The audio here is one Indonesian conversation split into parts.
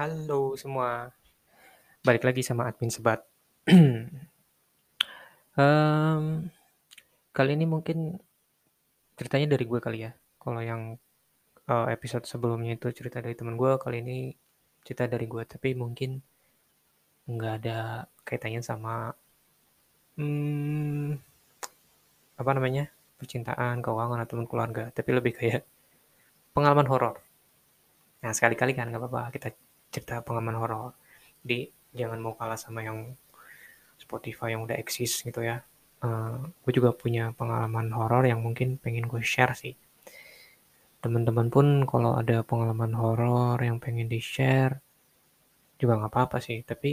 Halo semua, balik lagi sama admin sebat. Mmm, kali ini mungkin ceritanya dari gue kali ya, kalau yang, eee, episode sebelumnya itu cerita dari temen gue, kali ini cerita dari gue, tapi mungkin nggak ada kaitannya sama, mmm, apa namanya, percintaan, keuangan, ataupun keluarga, tapi lebih kayak pengalaman horor. Nah, sekali-kali kan nggak apa-apa. Kita cerita pengalaman horor. Jadi jangan mau kalah sama yang Spotify yang udah eksis gitu ya. Eee, gue juga punya pengalaman horor yang mungkin pengen gue share sih. Teman-teman pun kalau ada pengalaman horor yang pengen di-share, juga nggak apa-apa sih, tapi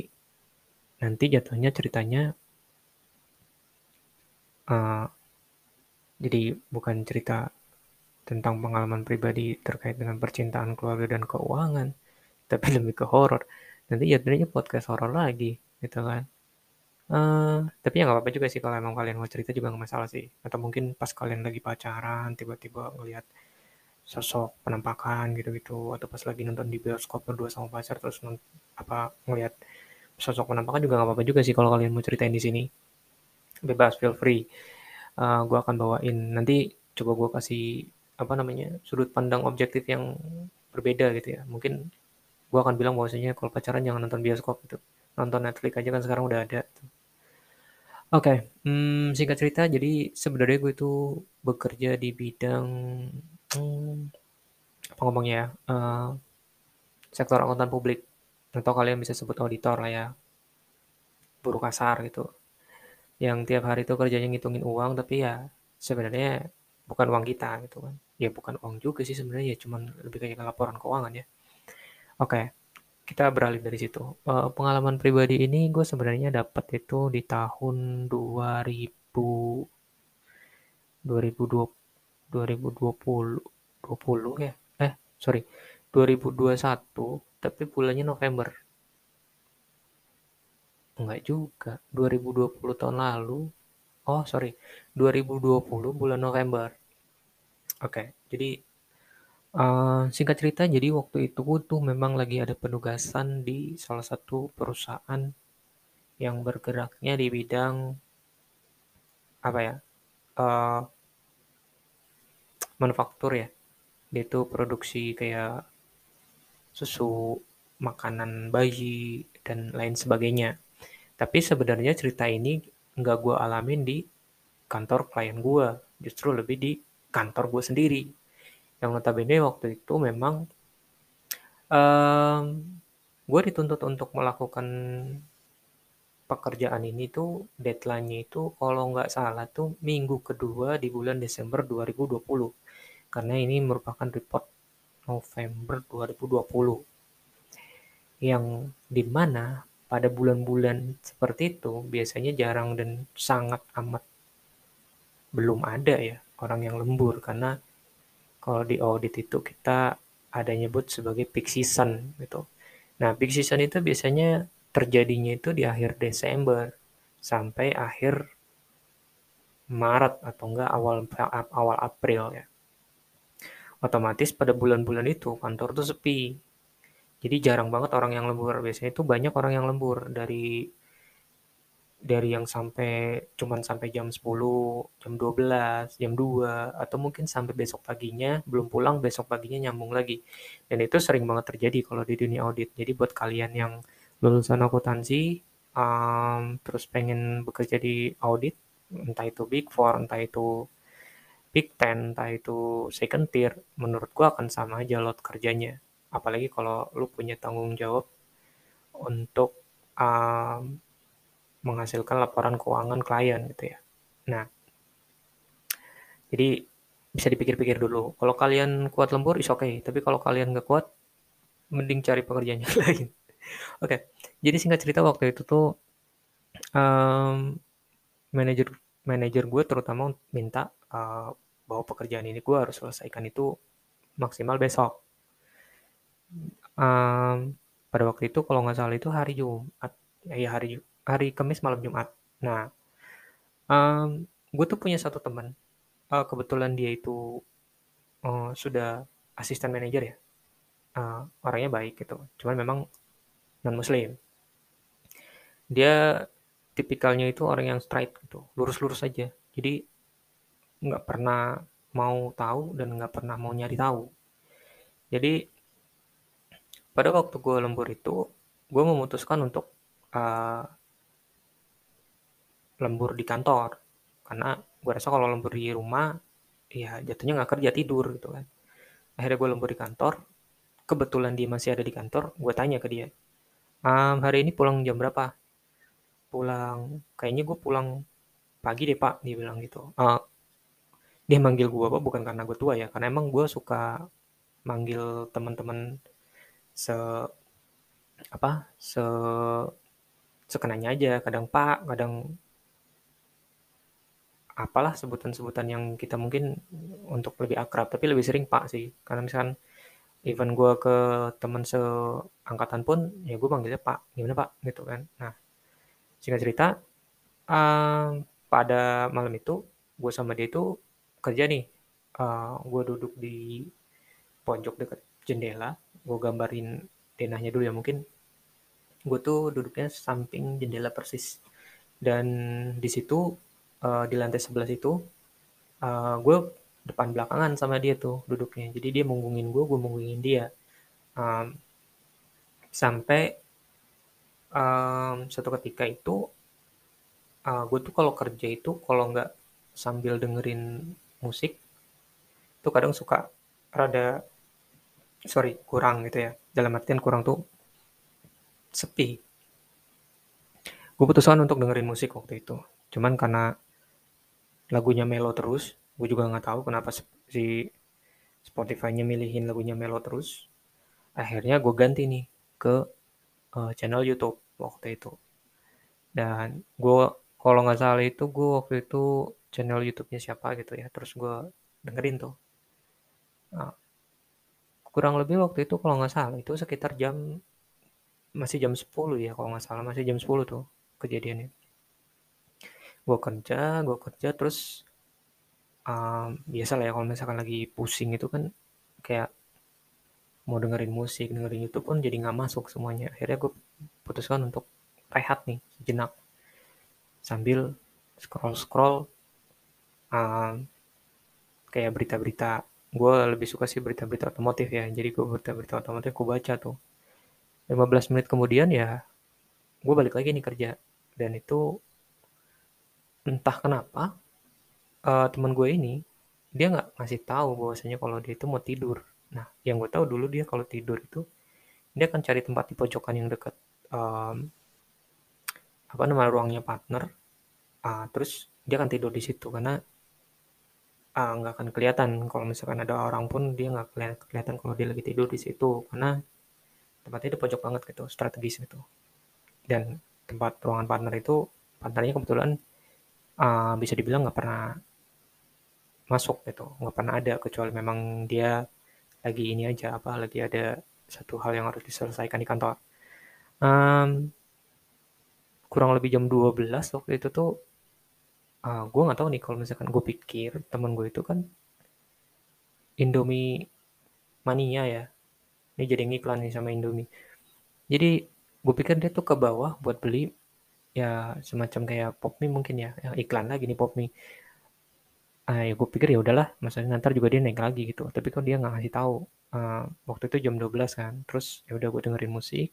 nanti jatuhnya ceritanya eee, jadi bukan cerita tentang pengalaman pribadi terkait dengan percintaan, keluarga, dan keuangan, tapi lebih ke horor. Nanti jatuhnya podcast horor lagi, gitu kan. Eee, tapi ya nggak apa-apa juga sih kalau emang kalian mau cerita juga nggak masalah sih. Atau mungkin pas kalian lagi pacaran, tiba-tiba ngelihat sosok penampakan gitu-gitu, atau pas lagi nonton di bioskop berdua sama pacar terus apa, ngelihat sosok penampakan juga nggak apa-apa juga sih kalau kalian mau ceritain di sini. Bebas, feel free. Eee, gue akan bawain nanti coba gue kasih, apa namanya, sudut pandang objektif yang berbeda gitu ya. Mungkin gue akan bilang bahwasanya kalau pacaran jangan nonton bioskop gitu, nonton Netflix aja kan sekarang udah ada. Oke, mmm, singkat cerita jadi sebenarnya gue itu bekerja di bidang, mmm, apa ngomongnya ya, eee, sektor akuntan publik, atau kalian bisa sebut auditor lah ya. Buruh kasar gitu. Yang tiap hari itu kerjanya ngitungin uang, tapi ya sebenarnya bukan uang kita gitu kan. Ya bukan uang juga sih sebenarnya, ya cuman lebih kayak laporan keuangan ya. Oke, kita beralih dari situ. Eee, pengalaman pribadi ini gue sebenarnya dapat itu di tahun 2000 2020 2020 20 ya? Eh, sorry, 2021, tapi bulannya November. Enggak juga, 2020 tahun lalu. Oh, sorry, 2020 bulan November. Oke, jadi eee, singkat cerita jadi waktu itu tuh memang lagi ada penugasan di salah satu perusahaan yang bergeraknya di bidang apa ya, eee manufaktur ya. Dia itu produksi kayak susu, makanan bayi, dan lain sebagainya. Tapi sebenarnya cerita ini nggak gue alamin di kantor klien gue, justru lebih di kantor gue sendiri. Yang notabene waktu itu memang, mmm, gue dituntut untuk melakukan pekerjaan ini tuh deadline-nya itu kalau nggak salah tuh minggu kedua di bulan Desember 2020. Karena ini merupakan report November 2020. Yang di mana pada bulan-bulan seperti itu biasanya jarang dan sangat amat belum ada ya orang yang lembur karena kalau di audit itu kita ada nyebut sebagai peak season gitu. Nah, peak season itu biasanya terjadinya itu di akhir Desember sampai akhir Maret atau enggak awal awal April ya. Otomatis pada bulan-bulan itu kantor tuh sepi. Jadi jarang banget orang yang lembur. Biasanya itu banyak orang yang lembur dari dari yang sampai cuman sampai jam 10, jam 12, jam 2, atau mungkin sampai besok paginya belum pulang, besok paginya nyambung lagi. Dan itu sering banget terjadi kalau di dunia audit. Jadi buat kalian yang lulusan akuntansi, um, terus pengen bekerja di audit, entah itu Big Four, entah itu Big Ten, entah itu second tier, menurut gua akan sama aja load kerjanya. Apalagi kalau lu punya tanggung jawab untuk um, menghasilkan laporan keuangan klien gitu ya. Nah, jadi bisa dipikir-pikir dulu. Kalau kalian kuat lembur, is oke. Okay. Tapi kalau kalian nggak kuat, mending cari pekerjaan yang lain. oke, okay. jadi singkat cerita waktu itu tuh um, manajer manajer gue terutama minta uh, bahwa pekerjaan ini gue harus selesaikan itu maksimal besok. Um, pada waktu itu kalau nggak salah itu hari Jumat, ya hari hari Kamis malam Jumat. Nah, um, gue tuh punya satu teman, uh, kebetulan dia itu uh, sudah asisten manajer ya, uh, orangnya baik gitu. Cuman memang non muslim dia tipikalnya itu orang yang straight gitu lurus-lurus aja. Jadi nggak pernah mau tahu dan nggak pernah mau nyari tahu. Jadi pada waktu gue lembur itu gue memutuskan untuk uh, lembur di kantor. Karena gue rasa kalau lembur di rumah ya jatuhnya nggak kerja tidur gitu kan. Akhirnya gue lembur di kantor. Kebetulan dia masih ada di kantor gue tanya ke dia ehm, hari ini pulang jam berapa? Pulang kayaknya gue pulang pagi deh pak dia bilang gitu. Uh, dia manggil gue apa bukan karena gue tua ya karena emang gue suka manggil teman-teman se apa se sekenanya aja. Kadang pak kadang apalah sebutan-sebutan yang kita mungkin untuk lebih akrab tapi lebih sering pak sih. Karena misalkan even gue ke teman seangkatan pun ya gue panggilnya pak. Gimana pak? Gitu kan. Nah singkat cerita uh, pada malam itu gue sama dia itu kerja nih. Uh, gue duduk di pojok dekat jendela. Gue gambarin denahnya dulu ya mungkin. Gue tuh duduknya samping jendela persis. Dan di situ uh, di lantai sebelah itu uh, gue depan belakangan sama dia tuh duduknya. Jadi dia munggungin gue gue munggungin dia. Um, sampai um, satu ketika itu uh, gue tuh kalau kerja itu kalau nggak sambil dengerin musik tuh kadang suka rada sorry kurang gitu ya. Dalam artian kurang tuh sepi. Gue putuskan untuk dengerin musik waktu itu. Cuman karena lagunya melo terus. Gue juga nggak tahu kenapa si Spotify-nya milihin lagunya melo terus. Akhirnya gue ganti nih ke uh, channel YouTube waktu itu. Dan gue kalau nggak salah itu gue waktu itu channel YouTube-nya siapa gitu ya terus gue dengerin tuh. Nah, kurang lebih waktu itu kalau nggak salah itu sekitar jam masih jam 10 ya kalau nggak salah masih jam 10 tuh kejadiannya gue kerja gue kerja terus um, biasa lah ya kalau misalkan lagi pusing itu kan kayak mau dengerin musik dengerin YouTube pun jadi nggak masuk semuanya. Akhirnya gue putuskan untuk rehat nih sejenak. Sambil scroll scroll um, kayak berita-berita. Gue lebih suka sih berita-berita otomotif ya. Jadi gue berita-berita otomotif gue baca tuh. 15 menit kemudian ya gue balik lagi nih kerja. Dan itu entah kenapa uh, teman gue ini dia nggak ngasih tahu bahwasanya kalau dia itu mau tidur. Nah, yang gue tahu dulu dia kalau tidur itu dia akan cari tempat di pojokan yang dekat um, apa nama ruangnya partner. Uh, terus dia akan tidur di situ karena uh, nggak akan kelihatan kalau misalkan ada orang pun dia nggak kelihatan, kalau dia lagi tidur di situ karena tempatnya itu pojok banget gitu strategis gitu dan tempat ruangan partner itu partnernya kebetulan uh, bisa dibilang nggak pernah masuk gitu, nggak pernah ada kecuali memang dia lagi ini aja apa lagi ada satu hal yang harus diselesaikan di kantor. Um, kurang lebih jam 12 waktu itu tuh uh, gue nggak tahu nih kalau misalkan gue pikir temen gue itu kan Indomie mania ya. Ini jadi ngiklan nih sama Indomie. Jadi gue pikir dia tuh ke bawah buat beli ya semacam kayak pop mie mungkin ya, yang iklan lagi nih pop mie. Ah, ya gue pikir ya udahlah, maksudnya nanti juga dia naik lagi gitu. Tapi kok dia nggak ngasih tahu. Uh, waktu itu jam 12 kan, terus ya udah gue dengerin musik.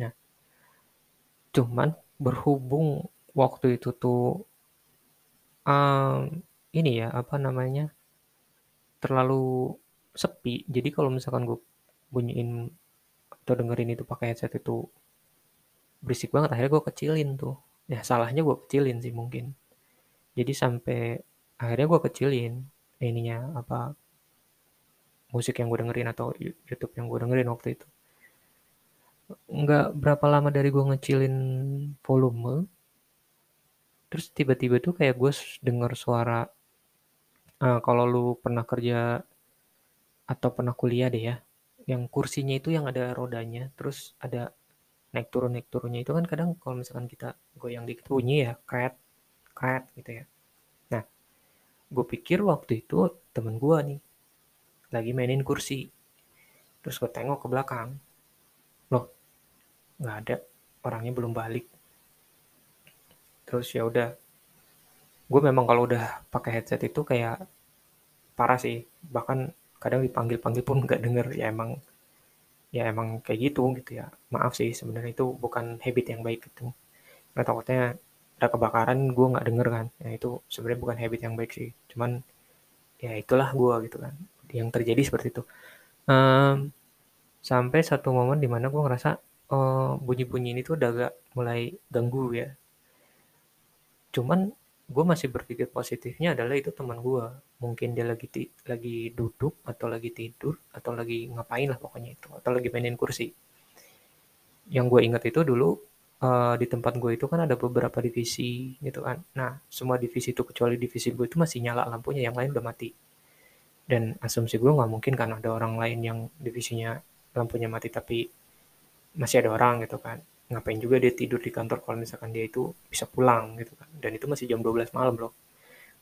Nah, cuman berhubung waktu itu tuh um, ini ya apa namanya terlalu sepi. Jadi kalau misalkan gue bunyiin atau dengerin itu pakai headset itu berisik banget akhirnya gue kecilin tuh. Ya salahnya gue kecilin sih mungkin. Jadi sampai akhirnya gue kecilin ininya apa musik yang gue dengerin atau YouTube yang gue dengerin waktu itu. Nggak berapa lama dari gue ngecilin volume terus tiba-tiba tuh kayak gue denger suara uh, kalau lu pernah kerja atau pernah kuliah deh ya yang kursinya itu yang ada rodanya terus ada naik turun naik turunnya itu kan kadang kalau misalkan kita goyang dikit bunyi ya kret kret gitu ya. Nah gue pikir waktu itu temen gue nih lagi mainin kursi. Terus gue tengok ke belakang loh nggak ada orangnya belum balik. Terus ya udah gue memang kalau udah pakai headset itu kayak parah sih. Bahkan kadang dipanggil panggil pun nggak denger ya emang ya emang kayak gitu gitu ya. Maaf sih sebenarnya itu bukan habit yang baik itu nah, takutnya ada kebakaran gue nggak denger kan. Ya itu sebenarnya bukan habit yang baik sih. Cuman ya itulah gue gitu kan yang terjadi seperti itu. Um, sampai satu momen di mana gue ngerasa uh, bunyi-bunyi ini tuh udah agak mulai ganggu ya. Cuman gue masih berpikir positifnya adalah itu teman gue mungkin dia lagi lagi duduk atau lagi tidur atau lagi ngapain lah pokoknya itu atau lagi mainin kursi. Yang gue ingat itu dulu uh, di tempat gue itu kan ada beberapa divisi gitu kan. Nah semua divisi itu kecuali divisi gue itu masih nyala lampunya yang lain udah mati. Dan asumsi gue nggak mungkin kan ada orang lain yang divisinya lampunya mati tapi masih ada orang gitu kan ngapain juga dia tidur di kantor kalau misalkan dia itu bisa pulang gitu kan. Dan itu masih jam 12 malam loh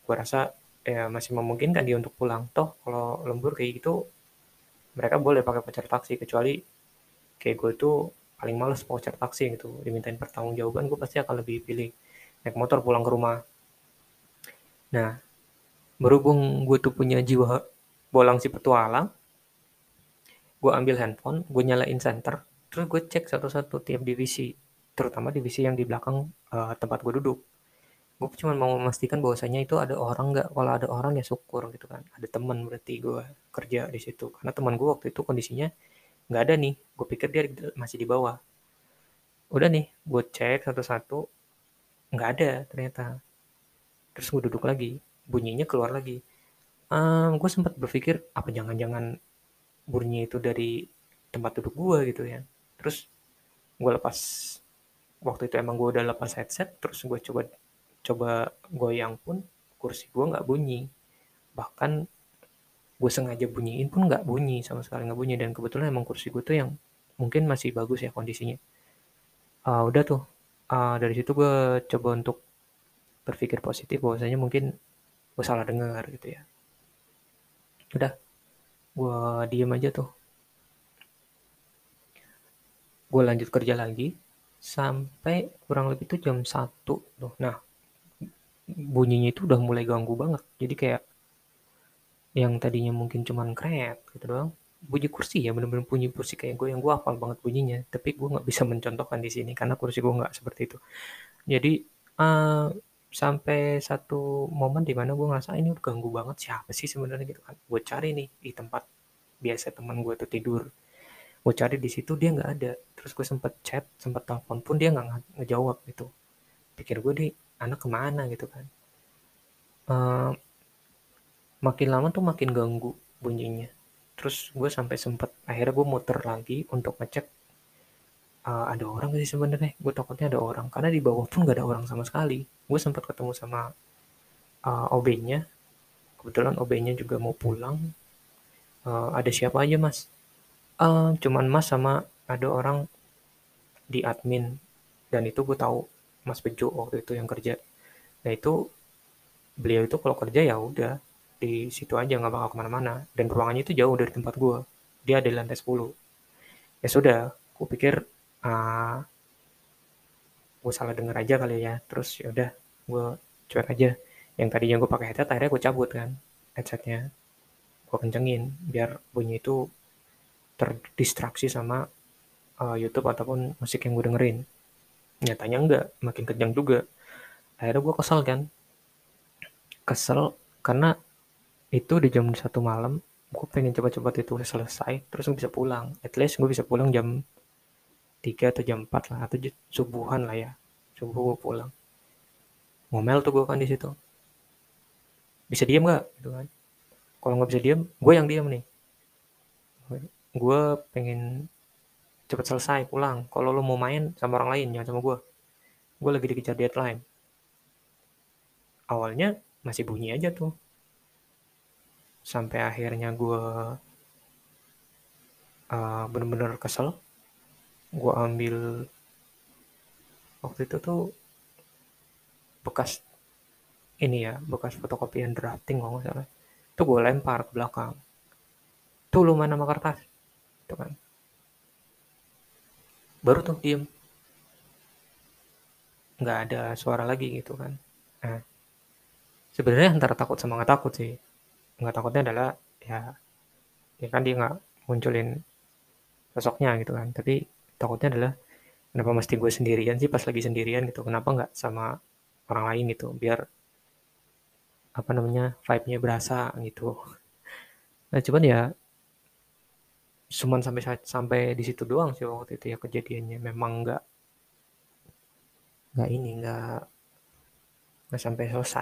gue rasa ya masih memungkinkan dia untuk pulang. Toh kalau lembur kayak gitu mereka boleh pakai pacar taksi kecuali kayak gue tuh paling males voucher taksi gitu. Dimintain pertanggungjawaban gue pasti akan lebih pilih naik motor pulang ke rumah. Nah berhubung gue tuh punya jiwa bolang si petualang gue ambil handphone gue nyalain center Terus gue cek satu-satu tiap divisi, terutama divisi yang di belakang uh, tempat gue duduk. Gue cuma mau memastikan bahwasanya itu ada orang nggak. Kalau ada orang ya syukur gitu kan. Ada teman berarti gue kerja di situ. Karena teman gue waktu itu kondisinya nggak ada nih. Gue pikir dia masih di bawah. Udah nih, gue cek satu-satu, nggak ada ternyata. Terus gue duduk lagi, bunyinya keluar lagi. Um, gue sempat berpikir apa jangan-jangan bunyi itu dari tempat duduk gue gitu ya terus gue lepas waktu itu emang gue udah lepas headset terus gue coba coba goyang pun kursi gue nggak bunyi. Bahkan gue sengaja bunyiin pun nggak bunyi sama sekali nggak bunyi. Dan kebetulan emang kursi gue tuh yang mungkin masih bagus ya kondisinya. Uh, udah tuh. Uh, dari situ gue coba untuk berpikir positif bahwasanya mungkin gue salah dengar gitu ya. Udah gue diem aja tuh gue lanjut kerja lagi sampai kurang lebih itu jam 1 tuh. Nah, bunyinya itu udah mulai ganggu banget. Jadi kayak yang tadinya mungkin cuman kret gitu doang. Bunyi kursi ya, bener-bener bunyi kursi kayak gue yang gue hafal banget bunyinya. Tapi gue nggak bisa mencontohkan di sini karena kursi gue nggak seperti itu. Jadi uh, sampai satu momen di mana gue ngerasa ini udah ganggu banget siapa sih sebenarnya gitu kan. Gue cari nih di tempat biasa teman gue tuh tidur gue cari di situ dia nggak ada. Terus gue sempet chat sempet telepon pun dia nggak ngejawab gitu. Pikir gue deh anak ke mana gitu kan. Uh, makin lama tuh makin ganggu bunyinya. Terus gue sampai sempet akhirnya gue muter lagi untuk ngecek uh, ada orang sih sebenarnya? Gue takutnya ada orang. Karena di bawah pun gak ada orang sama sekali. Gue sempat ketemu sama uh, OB-nya kebetulan OB-nya juga mau pulang. Uh, ada siapa aja mas uh, cuman Mas sama ada orang di admin dan itu gue tahu Mas Bejo waktu itu yang kerja. Nah itu beliau itu kalau kerja ya udah di situ aja nggak bakal ke mana-mana dan ruangannya itu jauh dari tempat gue. Dia ada di lantai 10. Ya sudah, gue pikir ah, gue salah denger aja kali ya. Terus ya udah, gue cuek aja. Yang tadinya gue pakai headset, akhirnya gue cabut kan headsetnya. Gue kencengin biar bunyi itu terdistraksi sama uh, YouTube ataupun musik yang gue dengerin. Nyatanya enggak, makin kejang juga. Akhirnya gue kesel kan. Kesel karena itu di jam satu malam, gue pengen coba-coba itu selesai, terus gue bisa pulang. At least gue bisa pulang jam 3 atau jam 4 lah, atau subuhan lah ya. Subuh gue pulang. Ngomel tuh gue kan di situ. Bisa diem gak? Gitu kan. Kalau nggak bisa diem, gue yang diem nih gue pengen cepet selesai pulang. Kalau lo mau main sama orang lain jangan sama gue gue lagi dikejar deadline. Awalnya masih bunyi aja tuh. Sampai akhirnya gue uh, bener-bener kesel. Gue ambil waktu itu tuh bekas ini ya bekas fotokopian drafting kalau nggak salah. Itu gue lempar ke belakang. Tuh lu mana sama kertas gitu kan. Baru tuh diem. Nggak ada suara lagi gitu kan. Nah sebenarnya antara takut sama nggak takut sih. Nggak takutnya adalah ya ya kan dia nggak munculin sosoknya gitu kan. Tapi takutnya adalah kenapa mesti gue sendirian sih pas lagi sendirian gitu? Kenapa nggak sama orang lain gitu? Biar apa namanya vibe-nya berasa gitu. Nah cuman ya cuman sampai sampai di situ doang sih waktu itu ya kejadiannya. Memang nggak nggak ini nggak nggak sampai selesai